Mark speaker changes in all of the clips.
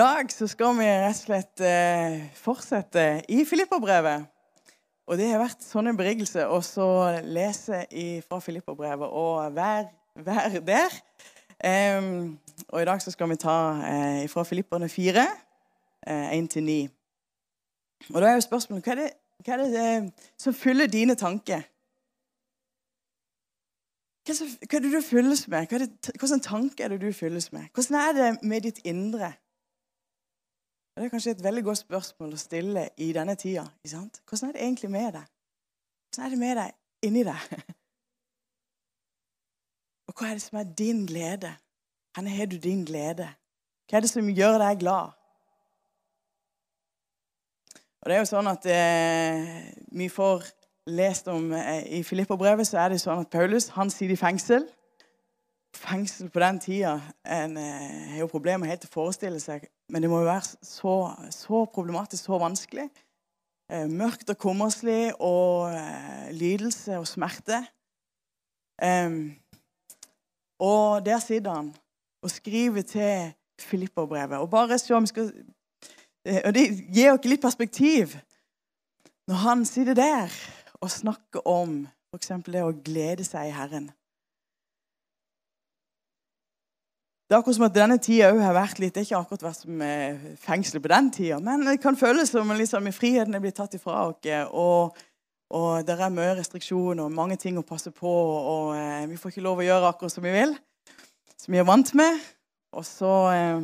Speaker 1: dag så skal vi rett og slett eh, fortsette i Filipperbrevet. Og det har vært sånn en berigelse å lese fra Filipperbrevet og være, vær der. Um, og i dag så skal vi ta eh, fra Filipperne 4, eh, 1-9. Og da er jo spørsmålet hva er det, hva er det eh, som fyller dine tanker? Hva, er det- du fylles med? Hvordan tanke er det du fylles med? Hvordan er det med ditt indre? Det er kanskje et veldig godt spørsmål å stille i denne tida. Hvordan er det egentlig med deg? Hvordan er det med deg inni deg? Og hva er det som er din glede? Hvor har du din glede? Hva er det som gjør deg glad? Og det er jo sånn at eh, Vi får lest om eh, I Filipperbrevet så er det sånn at Paulus han sitter i fengsel. Fengsel på den tida en eh, har jo problemer helt til å forestille seg. Men det må jo være så, så problematisk, så vanskelig. Eh, mørkt og kummerslig og eh, lidelse og smerte. Og der sitter han og skriver til Filipperbrevet. Og bare se om vi skal eh, Og det gir oss litt perspektiv når han sitter der og snakker om f.eks. det å glede seg i Herren. Det er akkurat som at denne tida òg har vært litt Det er ikke akkurat vært som eh, fengsel på den tida, men det kan føles som liksom, friheten er blitt tatt ifra oss. Og, og det er mye restriksjoner og mange ting å passe på, og og vi får ikke lov å gjøre akkurat som vi vil. Som vi er vant med. Og så, eh,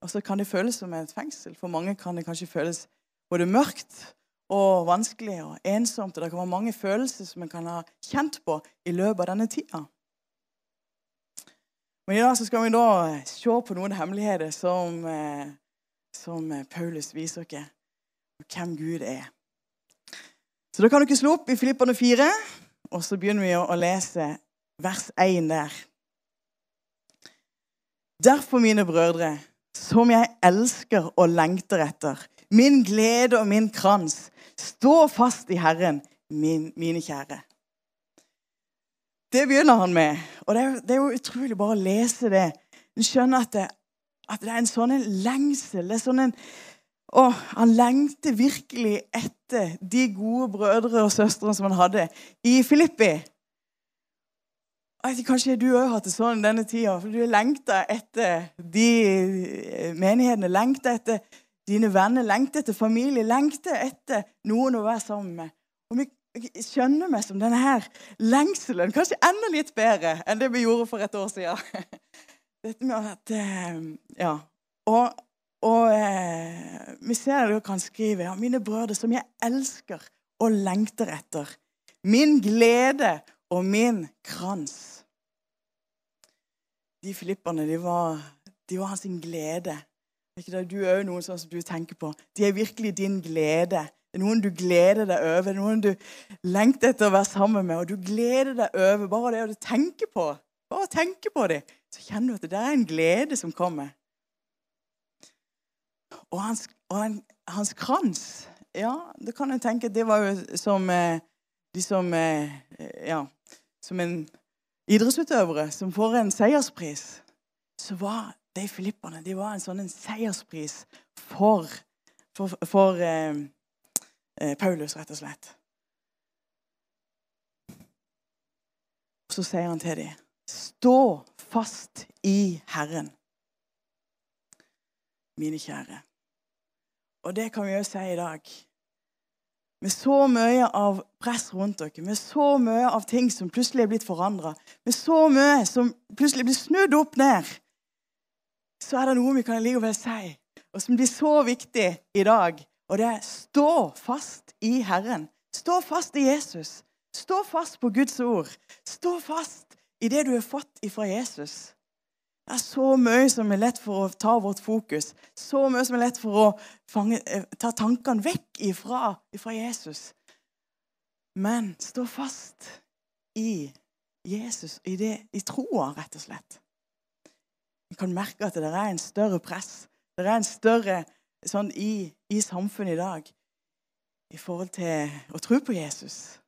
Speaker 1: og så kan det føles som et fengsel. For mange kan det kanskje føles både mørkt og vanskelig og ensomt. Og det kan være mange følelser som en kan ha kjent på i løpet av denne tida. Men i dag skal vi da se på noen hemmeligheter som, eh, som Paulus viser oss, hvem Gud er. Så da kan dere slå opp i Filipperne 4, og så begynner vi å lese vers 1 der. Derfor, mine brødre, som jeg elsker og lengter etter, min glede og min krans, stå fast i Herren, min, mine kjære. Det begynner han med. Og det er, jo- det er jo utrolig bare å lese det. En skjønner at det, at det er en sånn en lengsel. Det er sånn en, å, han lengter virkelig etter de gode brødre og søstre som han hadde i Filippi. Kanskje du òg har hatt det sånn denne tida. For du lengter etter de eh, menighetene. Lengter etter dine venner. Lengter etter familie. Lengter etter noen å være sammen med. Og vi skjønner meg som denne her lengselen. Kanskje enda litt bedre enn det vi gjorde for et år siden. Dette med at eh, Ja. Og, og eh, vi ser det kan skrive ja, Mine brødre, som jeg elsker og lengter etter. Min glede og min krans. De filipperne, de var, de var hans glede. Er ikke det du òg noen sånn som du tenker på? De er virkelig din glede. Det er noen du gleder deg over, det er noen du lengter etter å være sammen med. Og du gleder deg over bare det å tenke på. Bare tenke på det, så kjenner du at det er en glede som kommer. Og hans, og han, hans krans Ja, det kan en tenke det var jo som eh, de som eh, Ja, som en idrettsutøvere som får en seierspris. Så var de filipperne de var en sånn en seierspris for, for, for eh, eh, Paulus, rett og slett. Og så sier han til dem Stå fast i Herren, mine kjære. Og det kan vi jo si i dag. Med så mye av press rundt dere, med så mye av ting som plutselig er blitt forandra, med så mye som plutselig blir snudd opp ned, så er det noe vi kan likevel si, og som blir så viktig i dag. Og det er stå fast i Herren. Stå fast i Jesus. Stå fast på Guds ord. Stå fast i det du har fått ifra Jesus. Det er så mye som er lett for å ta vårt fokus. Så mye som er lett for å fange, eh, ta tankene vekk ifra, ifra Jesus. Men stå fast i Jesus, i, det, i troa, rett og slett. Vi kan merke at det er en større press. Det er en større sånn i, i samfunnet i dag i forhold til å tro på Jesus.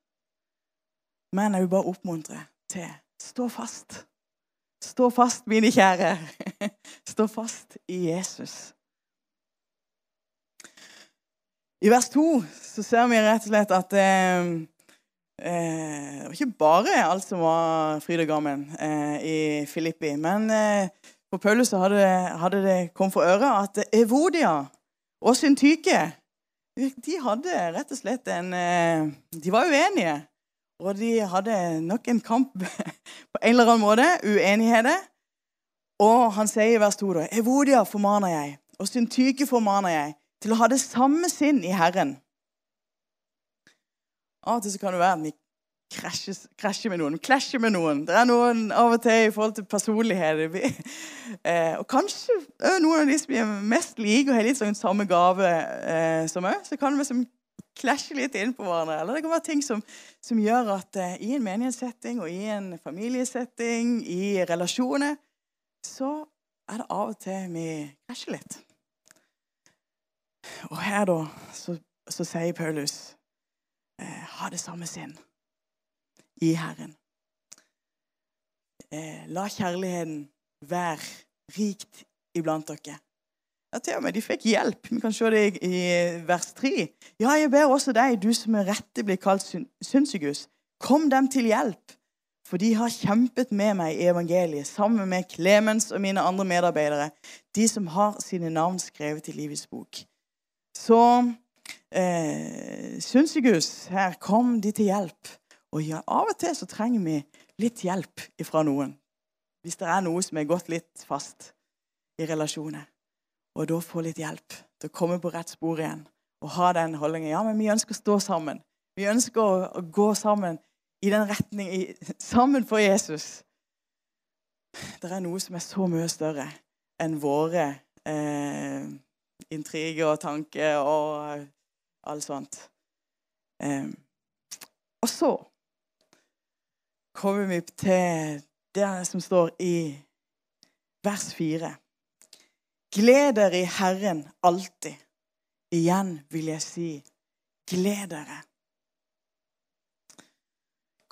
Speaker 1: Men jeg vil bare oppmuntre til stå fast. Stå fast, mine kjære. Stå fast i Jesus. I vers 2 så ser vi rett og slett at eh, eh, det var ikke bare alt som var fryd og gammen eh, i Filippi. Men eh, for Paulus hadde, hadde det kommet for øre at Evodia og Syntyke de hadde rett og slett en eh, De var uenige. Og de hadde nok en kamp på en eller annen måte. Uenigheter. Og han sier i vers 2 da, Evodia formaner jeg, og Syntyke formaner jeg, til å ha det samme sinn i Herren. Av og til kan det være at vi krasjer, krasjer med noen, klasjer med noen. Det er noen av og til i forhold til personlighet. Eh, og kanskje noen av de som er mest like og har litt sånn samme gave eh, som meg, så kan vi som klasje litt inn på hverandre. Eller det kan være ting som, som gjør at eh, i en menighetssetting og i en familiesetting, i relasjoner, så er det av og til vi krasjer litt. Og her, da, så, så sier Paulus eh, ha det samme sinn i Herren. Eh, la kjærligheten være rikt iblant dere. Ja, til og med de fikk hjelp. Vi kan se det i, vers 3. Ja, jeg ber også deg, du som med rette blir kalt synsigus, kom dem til hjelp. For de har kjempet med meg i evangeliet, sammen med Clemens og mine andre medarbeidere, de som har sine navn skrevet i livets bok. Så eh, Synsigus, her kom de til hjelp. Og ja, av og til så trenger vi litt hjelp fra noen. Hvis det er noe som er gått litt fast i relasjoner. Og da få litt hjelp til å komme på rett spor igjen. Og ha den holdningen. Ja, men vi ønsker å stå sammen. Vi ønsker å, å gå sammen i den retning i, Sammen for Jesus. Det er noe som er så mye større enn våre eh, intriger og tanker og alt sånt. Eh, og så kommer vi til det som står i vers 4. Gled dere i Herren alltid. Igjen vil jeg si gled dere.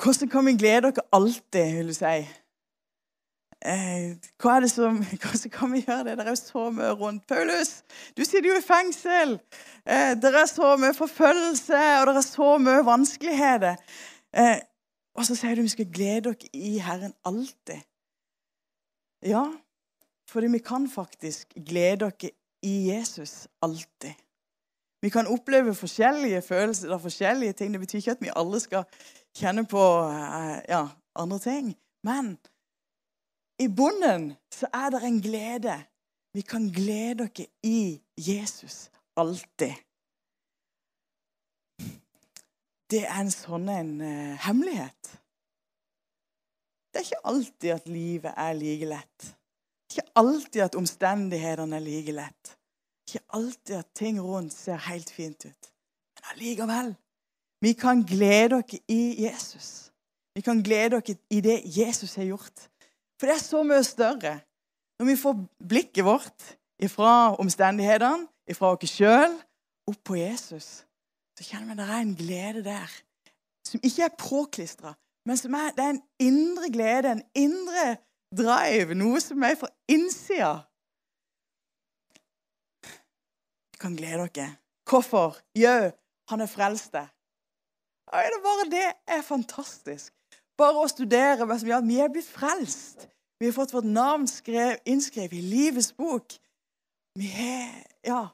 Speaker 1: Hvordan kan vi glede dere alltid, vil du si? Eh, hva er det som, Hvordan kan vi gjøre det? Det er så mye rundt. Paulus, du sitter jo i fengsel. Eh, det er så mye forfølgelse, og det er så mye vanskeligheter. Eh, og så sier du vi skal glede dere i Herren alltid. Ja, fordi vi kan faktisk glede dere i Jesus alltid. Vi kan oppleve forskjellige følelser og forskjellige ting. Det betyr ikke at vi alle skal kjenne på ja, andre ting. Men i bunnen så er det en glede. Vi kan glede dere i Jesus alltid. Det er en sånn en uh, hemmelighet. Det er ikke alltid at livet er like lett. Det er Ikke alltid at omstendighetene er like lett. Det er Ikke alltid at ting rundt ser helt fint ut. Men allikevel. Vi kan glede dere i Jesus. Vi kan glede dere i det Jesus har gjort. For det er så mye større. Når vi får blikket vårt fra omstendighetene, fra oss sjøl, opp på Jesus, så kjenner vi at det er en glede der som ikke er påklistra, men som er, det er en indre glede, en indre drive, noe som er fra innsida. Du kan glede dere. Hvorfor? Jau, han er frelst. Er det bare det er fantastisk. Bare å studere hva som gjør at vi er blitt frelst. Vi har fått vårt navn skrev, innskrevet i livets bok. Vi har Ja.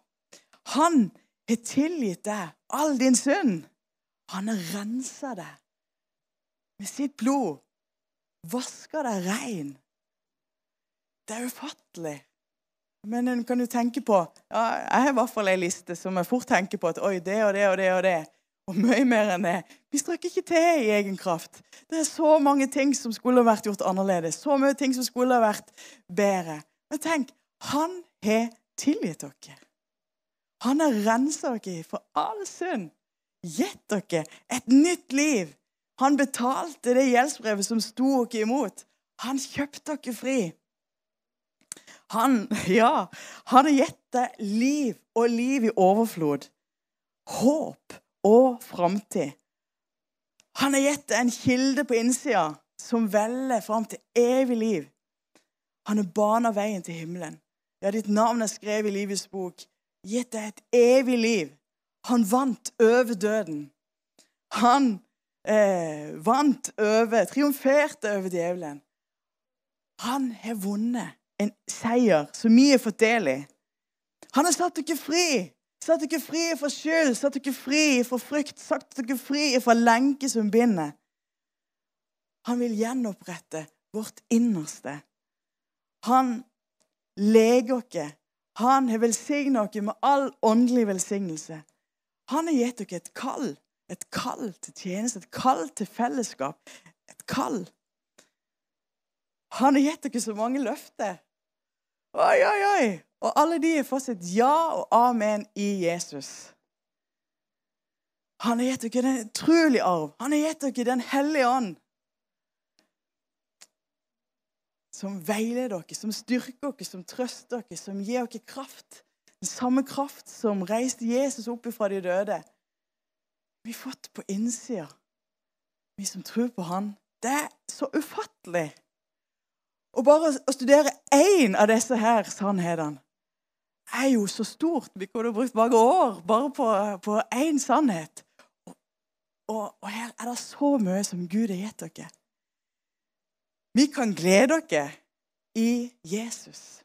Speaker 1: Han har tilgitt deg all din synd. Han har rensa deg med sitt blod. Vaska deg rein. Det er ufattelig. Men en kan jo tenke på ja, Jeg har i hvert fall ei liste som jeg fort tenker på at oi, det og det og det og det. Og mye mer enn det. Vi strøk ikke til i egen kraft. Det er så mange ting som skulle vært gjort annerledes. Så mye ting som skulle vært bedre. Men tenk, han har tilgitt dere. Han har rensa dere for all synd. Gitt dere et nytt liv. Han betalte det gjeldsbrevet som sto dere imot. Han kjøpte dere fri. Han, ja, han har gitt deg liv og liv i overflod. Håp og framtid. Han har gitt deg en kilde på innsida som veller fram til evig liv. Han har bana veien til himmelen. Ja, ditt navn er skrevet i livets bok. Gitt deg et evig liv. Han vant over døden. Han eh, vant over, triumferte over djevelen. Han har vunnet en seier som vi har fått del i. Han har satt dere fri. Satt dere fri fra skyld, satt dere fri fra frykt, satt dere fri fra lenke som binder. Han vil gjenopprette vårt innerste. Han leger oss. Han har velsignet oss med all åndelig velsignelse. Han har gitt dere et kall. Et kall til tjeneste, et kall til fellesskap. Et kall. Han har gitt dere så mange løfter. Oi, oi, oi! Og alle de har fått sitt ja og amen i Jesus. Han har gitt dere den utrolig arv. Han har gitt dere Den hellige ånd. Som veileder dere, som styrker dere, som trøster dere, som gir dere kraft. Den samme kraft som reiste Jesus opp fra de døde. Vi har fått på innsida, vi som tror på Han. Det er så ufattelig. Og bare å studere én av disse her sannhetene er jo så stort. Vi kunne brukt mange år bare på én sannhet. Og, og, og, her er det så mye som Gud har gitt dere. Vi kan glede dere i Jesus.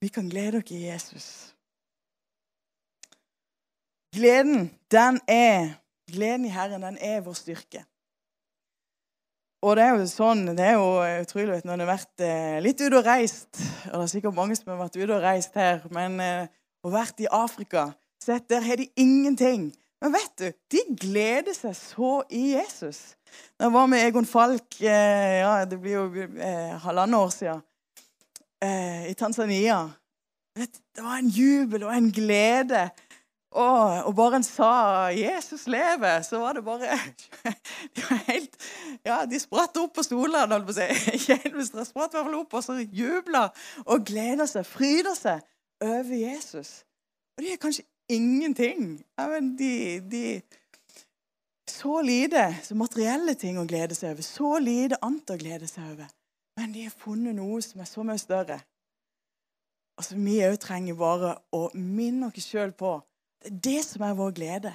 Speaker 1: Vi kan glede dere i Jesus. Gleden, den er Gleden i Herren, den er vår styrke. Og det er jo sånn, det er jo utrolig når en har vært eh, litt ute og reist og Det er sikkert mange som har vært ute og reist her, men eh, og vært i Afrika sett, Der har de ingenting. Men vet du, de gleder seg så i Jesus. Da jeg var med Egon Falk eh, ja, det blir jo eh, halvannet år siden, eh, i Tanzania. Vet, det var en jubel og en glede. Og, og, bare en sa 'Jesus lever', så var det bare De var helt, ja, de spratt opp på stolene, holdt på å si. De spratt i hvert fall opp og så jubla og gleda seg, fryder seg over Jesus. Og de er kanskje ingenting. De, de Så lite så materielle ting å glede seg over. Så lite annet å glede seg over. Men de har funnet noe som er så mye større. Altså, Vi òg trenger bare å minne oss sjøl på det er det som er vår glede.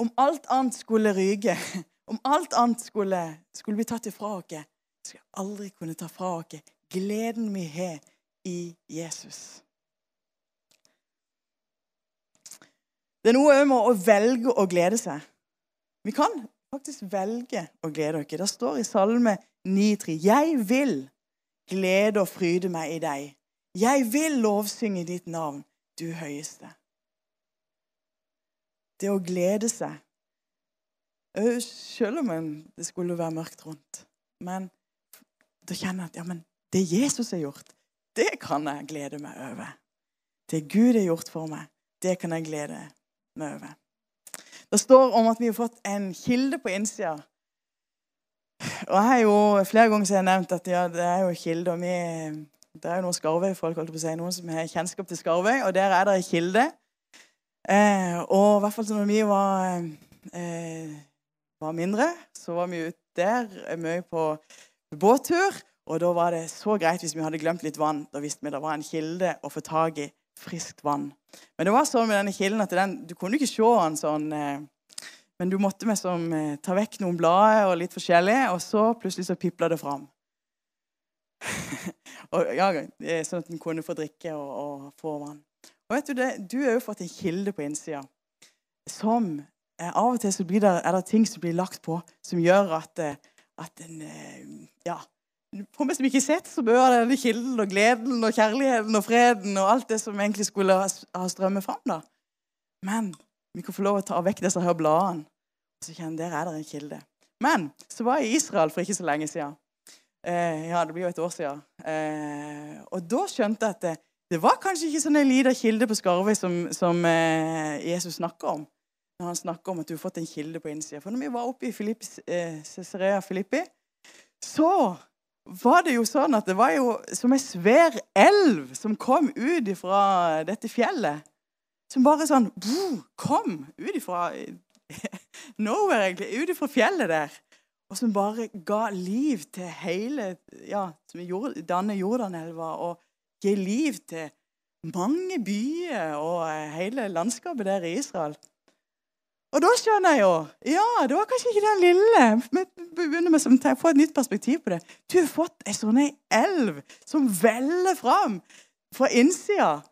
Speaker 1: Om alt annet skulle ryke, om alt annet skulle, skulle bli tatt ifra oss, skal aldri kunne ta fra oss gleden vi har i Jesus. Det er noe med å velge å glede seg. Vi kan faktisk velge å glede oss. Det står i Salme 9,3.: Jeg vil glede og fryde meg i deg. Jeg vil lovsynge ditt navn, du høyeste det å glede seg. Selv om det skulle være mørkt rundt. Men da kjenner jeg at ja, men det Jesus har gjort, det kan jeg glede meg over. Det Gud har gjort for meg, det kan jeg glede meg over. Det står om at vi har fått en kilde på innsida. Og jeg har jo flere ganger så jeg nevnt at ja, det er jo kilde. og vi, Det er jo noen Skarvøy-folk, holdt på å si, noen som har kjennskap til Skarvøy. Og der er det en kilde Eh, og i hvert fall når vi var, eh, var, mindre, så var vi ute der eh, mye på båttur. Og da var det så greit hvis vi hadde glemt litt vann. Da visste vi det var en kilde å få tak i friskt vann. Men det var sånn med denne kilden at den, du kunne ikke se den sånn eh, Men du måtte med som, eh, ta vekk noen blader og litt forskjellig, og så plutselig så pipla det fram. og, ja, sånn at en kunne få drikke og, og få vann. Og vet Du det, du har jo fått en kilde på innsida som eh, Av og til så det, er det ting som blir lagt på, som gjør at, eh, at en eh, Ja. For meg som ikke sett så bør denne kilden og gleden og kjærligheten og freden og alt det som egentlig skulle ha, strømmet fram. da. Men vi kan få lov å ta vekk disse her bladene. Så kjenner der er det en kilde. Men så var jeg i Israel for ikke så lenge siden. Eh, ja, det blir jo et år siden. Eh, og da skjønte jeg at det var kanskje ikke sånn en liten kilde på Skarvøy som, som eh, Jesus snakker om. Når han snakker om at du har fått en kilde på innsida. For når vi var oppe i eh, Cesarea Filippi, så var det jo sånn at det var jo som en svær elv som kom ut fra dette fjellet. Som bare sånn kom ut ifra nowhere, egentlig. Ut ifra fjellet der. Og som bare ga liv til hele Ja, som danner Jordanelva. og gir liv til mange byer og hele landskapet der i Israel. Og da skjønner jeg jo Ja, det var kanskje ikke den lille. Men begynner med som Få et nytt perspektiv på det. Du har fått ei sånn elv som veller fram fra innsida.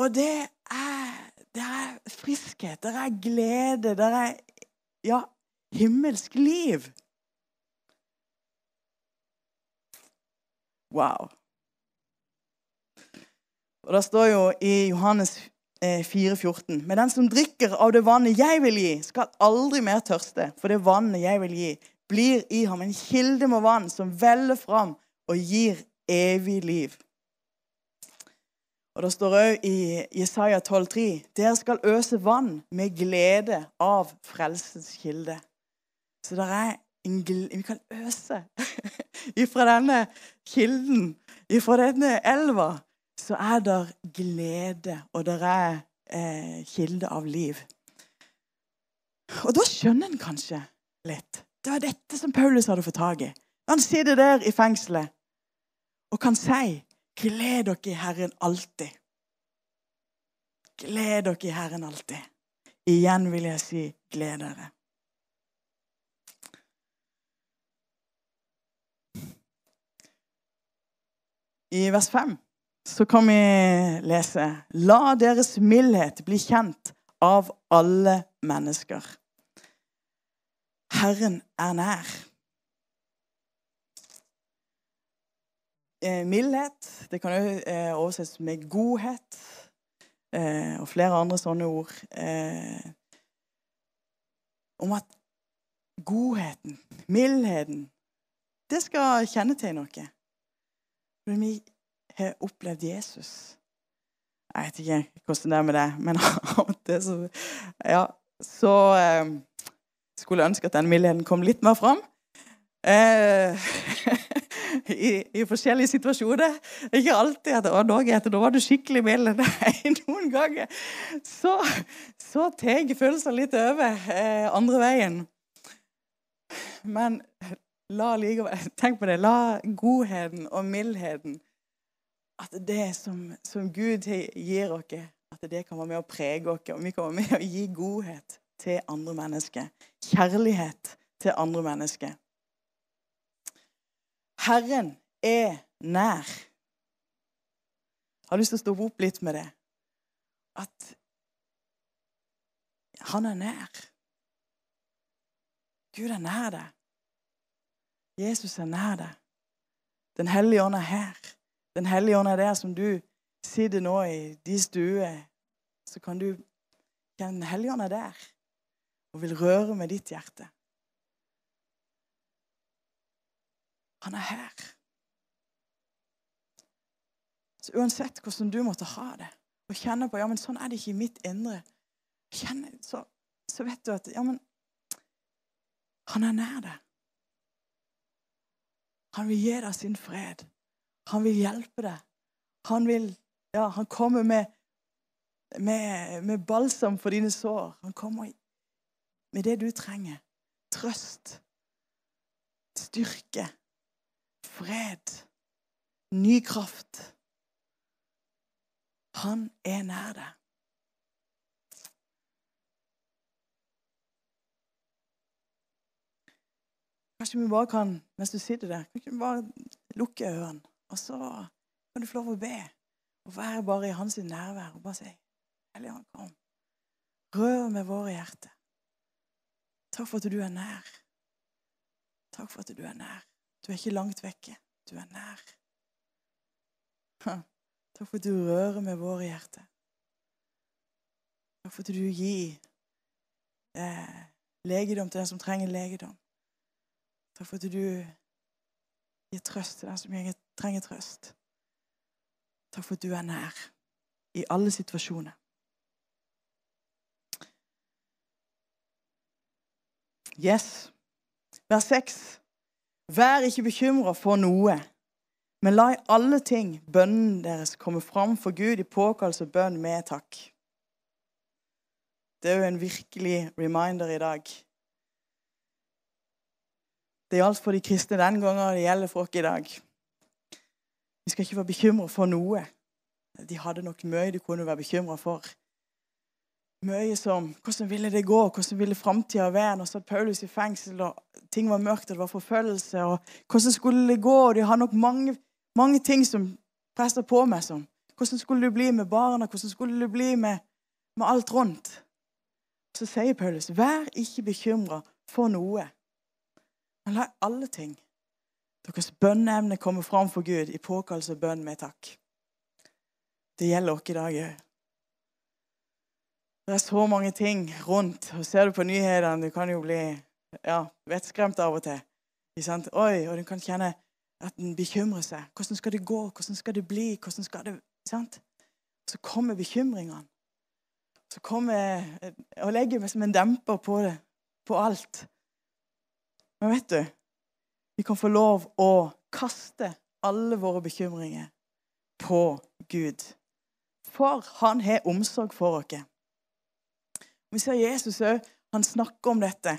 Speaker 1: Og det er, det er friskhet, det er glede, det er ja, himmelsk liv. Wow. Og Det står jo i Johannes 4,14. Eh, Men den som drikker av det vannet jeg vil gi, skal aldri mer tørste. For det vannet jeg vil gi, blir i ham en kilde med vann som veller fram og gir evig liv. Og Det står òg i Jesaja 12,3.: Dere skal øse vann med glede av frelsens kilde. Så det er en glede Vi kan øse ifra denne kilden, ifra denne elva så er det glede, og det er eh, kilde av liv. Og da skjønner en kanskje litt. Det var dette som Paulus hadde fått tak i. Han sitter der i fengselet og kan si 'Gled dere i Herren alltid'. Gled dere i Herren alltid. Igjen vil jeg si gled dere. I vers 5 så kan vi lese La deres mildhet bli kjent av alle mennesker. Herren er nær. Eh, mildhet det kan jo eh, oversettes med godhet eh, og flere andre sånne ord. Eh, om at godheten, mildheten, det skal kjennetegne noe. Men vi har opplevd Jesus. Jeg vet ikke hvordan det er med det, men av så Ja, så eh, skulle jeg ønske at den mildheten kom litt mer fram. Eh, i, i, forskjellige situasjoner. Ikke alltid at å, Norge, da var du skikkelig mild. Nei, noen ganger så, så tar følelsene litt over eh, andre veien. Men la likevel, tenk på det. La godheten og mildheten at det som, som Gud gir oss, at det kan være med å prege oss. Og vi kan være med å gi godhet til andre mennesker. Kjærlighet til andre mennesker. Herren er nær. Jeg har lyst til å stå opp litt med det. At han er nær. Gud er nær deg. Jesus er nær deg. Den hellige ånd er her. Den hellige ånd er der som du sitter nå i de stuer. Så kan du Den hellige ånd er der og vil røre med ditt hjerte. Han er her. Så uansett hvordan du måtte ha det, og kjenne på ja, men sånn er det ikke i mitt indre, kjenne, så, så vet du at ja, men han er nær deg. Han vil gi deg sin fred. Han vil hjelpe deg. Han vil Ja, han kommer med, med, med balsam for dine sår. Han kommer med det du trenger. Trøst, styrke, fred, ny kraft. Han er nær deg. Kanskje vi bare kan, mens du sitter der, kanskje vi bare lukke ørene. Og så kan du få lov å be og være bare i hans nærvær og bare si Hellige Ånd, kom. Rør med våre hjerter. Takk for at du er nær. Takk for at du er nær. Du er ikke langt vekke. Du er nær. Takk for at du rører med våre hjerter. Takk for at du gir eh, legedom til den som trenger legedom. Takk for at du gir trøst til den som trenger trøst. Takk for at du er nær i alle situasjoner. Yes. Vers 6. Vær ikke bekymra for noe, men la i alle ting bønnen deres komme fram for Gud i påkallelse og bønn med takk. Det er jo en virkelig reminder i dag det gjaldt for de kristne den gangen, og det gjelder for oss i dag. Vi skal ikke være bekymret for noe. De hadde nok mye de kunne være bekymra for. Mye som hvordan ville det gå, hvordan ville framtida være? Nå satt Paulus i fengsel, og ting var mørkt, og det var forfølgelse. og Hvordan skulle det gå? De har nok mange, mange ting som presser på meg. som. Hvordan skulle det bli med barna? Hvordan skulle det bli med, med alt rundt? Så sier Paulus, vær ikke bekymra for noe, men la alle ting, deres bønneemne, komme fram for Gud i påkallelse og bønn med takk. Det gjelder oss i dag òg. Det er så mange ting rundt. og Ser du på nyhetene, du kan jo bli ja, vettskremt av og til. Oi, og du kan kjenne at en bekymrer seg. Hvordan skal det gå? Hvordan skal det bli? Hvordan skal det sant? Så kommer bekymringene. Så kommer og legger meg som en demper på det, på alt. Men vet du, vi kan få lov å kaste alle våre bekymringer på Gud. For han har omsorg for oss. Vi ser Jesus òg. Han snakker om dette.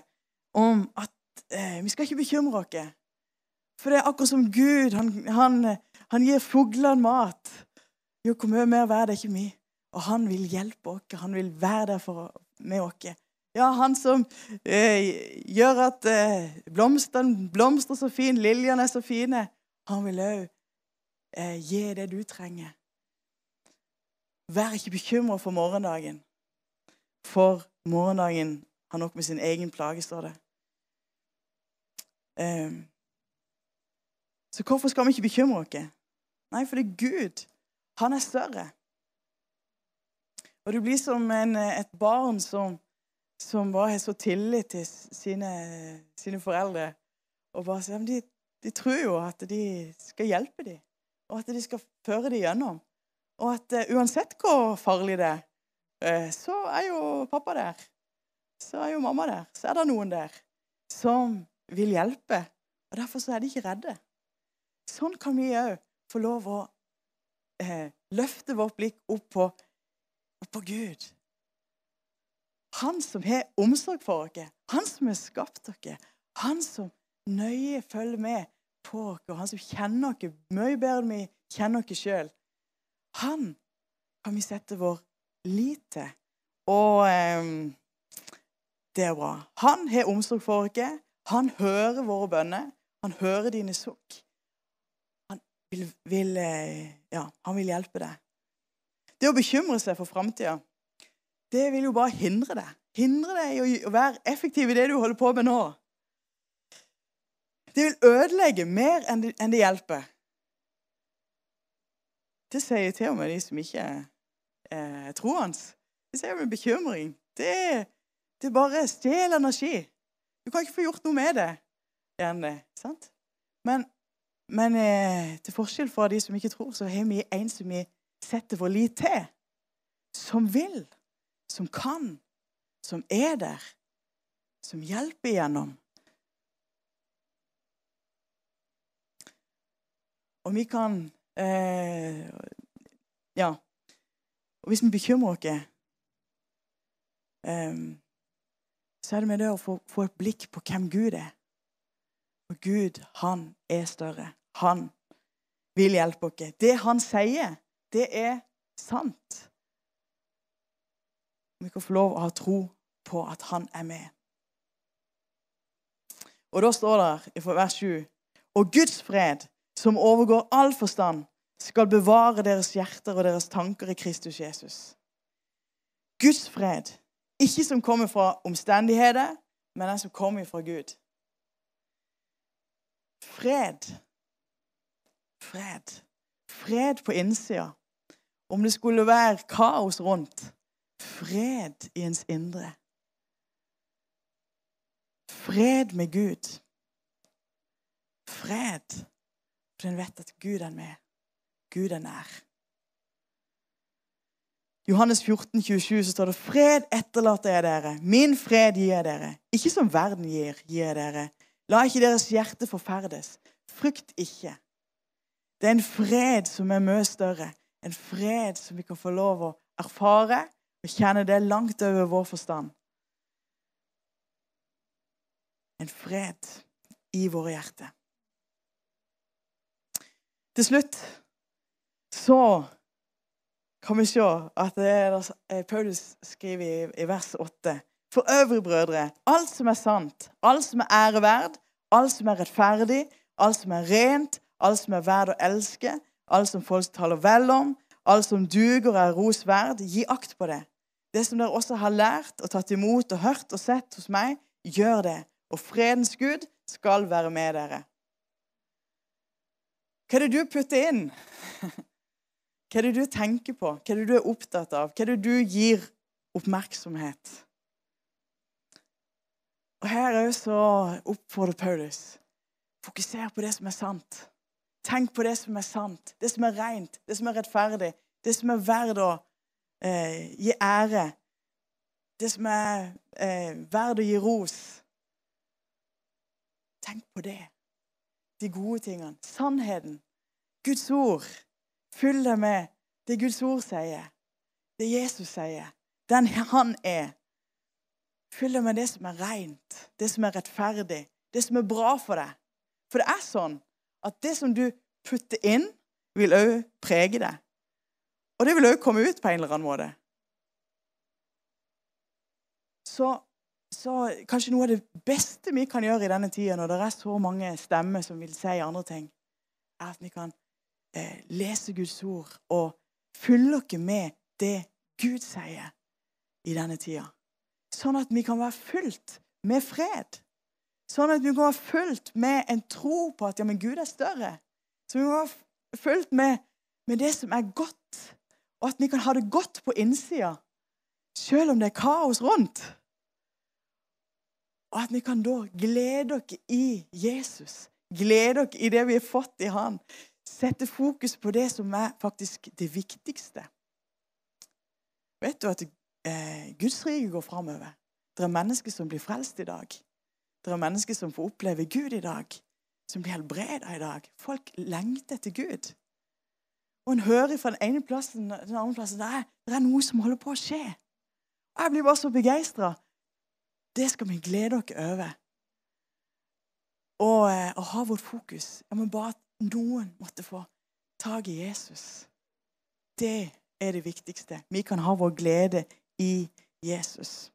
Speaker 1: Om at eh, vi skal ikke bekymre oss. For det er akkurat som Gud. Han, han, han gir fuglene mat. Jo, hvor mye mer vær det er ikke vi. Og han vil hjelpe oss. Han vil være der for, med oss. Ja, han som eh, gjør at eh, blomstene blomstrer så fint, liljene er så fine. Han vil òg eh, gi det du trenger. Vær ikke bekymra for morgendagen, for morgendagen har nok med sin egen plage, står det. Um, så hvorfor skal vi ikke bekymre oss? Nei, for det er Gud. Han er større. Og du blir som en, et barn som, som bare har så tillit til sine, sine foreldre. Og bare sier, de, de tror jo at de skal hjelpe dem, og at de skal føre dem gjennom. Og at uh, uansett hvor farlig det er, uh, så er jo pappa der. Så er jo mamma der. Så er det noen der som vil hjelpe. Og Derfor så er de ikke redde. Sånn kan vi òg få lov å uh, løfte vårt blikk opp på, opp på Gud. Han som har omsorg for oss, han som har skapt oss, han som nøye følger med på oss, han som kjenner oss mye bedre enn vi kjenner oss sjøl. Han kan vi sette vår lit til. Og eh, det er bra. Han har omsorg for oss. Han hører våre bønner. Han hører dine sukk. Han vil, vil, eh, ja, han vil hjelpe deg. Det å bekymre seg for framtida, det vil jo bare hindre deg. Hindre deg i å være effektiv i det du holder på med nå. Det vil ødelegge mer enn det, hjelper. Det sier til og med de som ikke eh, troende. Det sier med bekymring. Det, det bare stjeler energi. Du kan ikke få gjort noe med det. Gjerne, sant? Men, men eh, til forskjell fra de som ikke tror, så har vi en som vi setter vår lit til. Som vil, som kan, som er der. Som hjelper igjennom. Og vi kan Eh, ja. Og hvis vi bekymrer oss, eh, så er det med det å få, få, et blikk på hvem Gud er. Og Gud, han er større. Han vil hjelpe oss. Det han sier, det er sant. Vi kan få lov å ha tro på at han er med. Og da står det i vers 7 Og Guds fred, som overgår all forstand, skal bevare deres hjerter og deres tanker i Kristus Jesus. Guds fred, ikke som kommer fra omstendigheter, men den som kommer fra Gud. Fred. Fred. Fred på innsida. Om det skulle være kaos rundt. Fred i ens indre. Fred med Gud. Fred. For en vet at Gud er med. Gud er nær. Johannes 14, 27, så står det fred etterlater jeg dere. Min fred gir jeg dere. Ikke som verden gir, gir jeg dere. La ikke deres hjerte forferdes. Frykt ikke. Det er en fred som er mye større. En fred som vi kan få lov å erfare og kjenner det langt over vår forstand. En fred i våre hjerter. Til slutt så kan vi se at det er, Paulus skriver i, vers 8. For øvrig, brødre, alt som er sant, alt som er æreverd, alt som er rettferdig, alt som er rent, alt som er verd å elske, alt som folk taler vel om, alt som duger og er rosverd, gi akt på det. Det som dere også har lært og tatt imot og hørt og sett hos meg, gjør det. Og fredens Gud skal være med dere. Hva er det du putter inn? Hva er det du tenker på? Hva er det du er opptatt av? Hva er det du gir oppmerksomhet? Og Her er så oppfordrer Paulus fokuser på det som er sant. Tenk på det som er sant, det som er rent, det som er rettferdig, det som er verdt å eh, gi ære, det som er eh, verdt å gi ros. Tenk på det. De gode tingene. Sannheten. Guds ord. Fyll deg med det Guds ord sier, det Jesus sier, den han er. Fyll deg med det som er rent, det som er rettferdig, det som er bra for deg. For det er sånn at det som du putter inn, vil òg prege deg. Og det vil òg komme ut på en eller annen måte. Så, så, kanskje noe av det beste vi kan gjøre i denne tida, når det er så mange stemmer som vil si andre ting, er at vi kan eh, lese Guds ord og fylle oss med det Gud sier i denne tida. Sånn at vi kan være fulgt med fred. Sånn at vi kan være fullt med en tro på at ja, men Gud er større. Så vi må være fullt med, med det som er godt, og at vi kan ha det godt på innsida, selv om det er kaos rundt. Og at vi kan da glede oss i Jesus, glede oss i det vi har fått i Han. Sette fokus på det som er faktisk det viktigste. Vet du at eh, Guds rike går framover? Det er mennesker som blir frelst i dag. Det er mennesker som får oppleve Gud i dag, som blir helbreda i dag. Folk lengter etter Gud. Og en hører fra den ene plassen til den andre plassen er, det er noe som holder på å skje. Og Jeg blir bare så begeistra. Det skal vi glede oss over. Og, eh, og ha vårt fokus. Jeg må bare at noen måtte få tak i Jesus. Det er det viktigste. Vi kan ha vår glede i Jesus.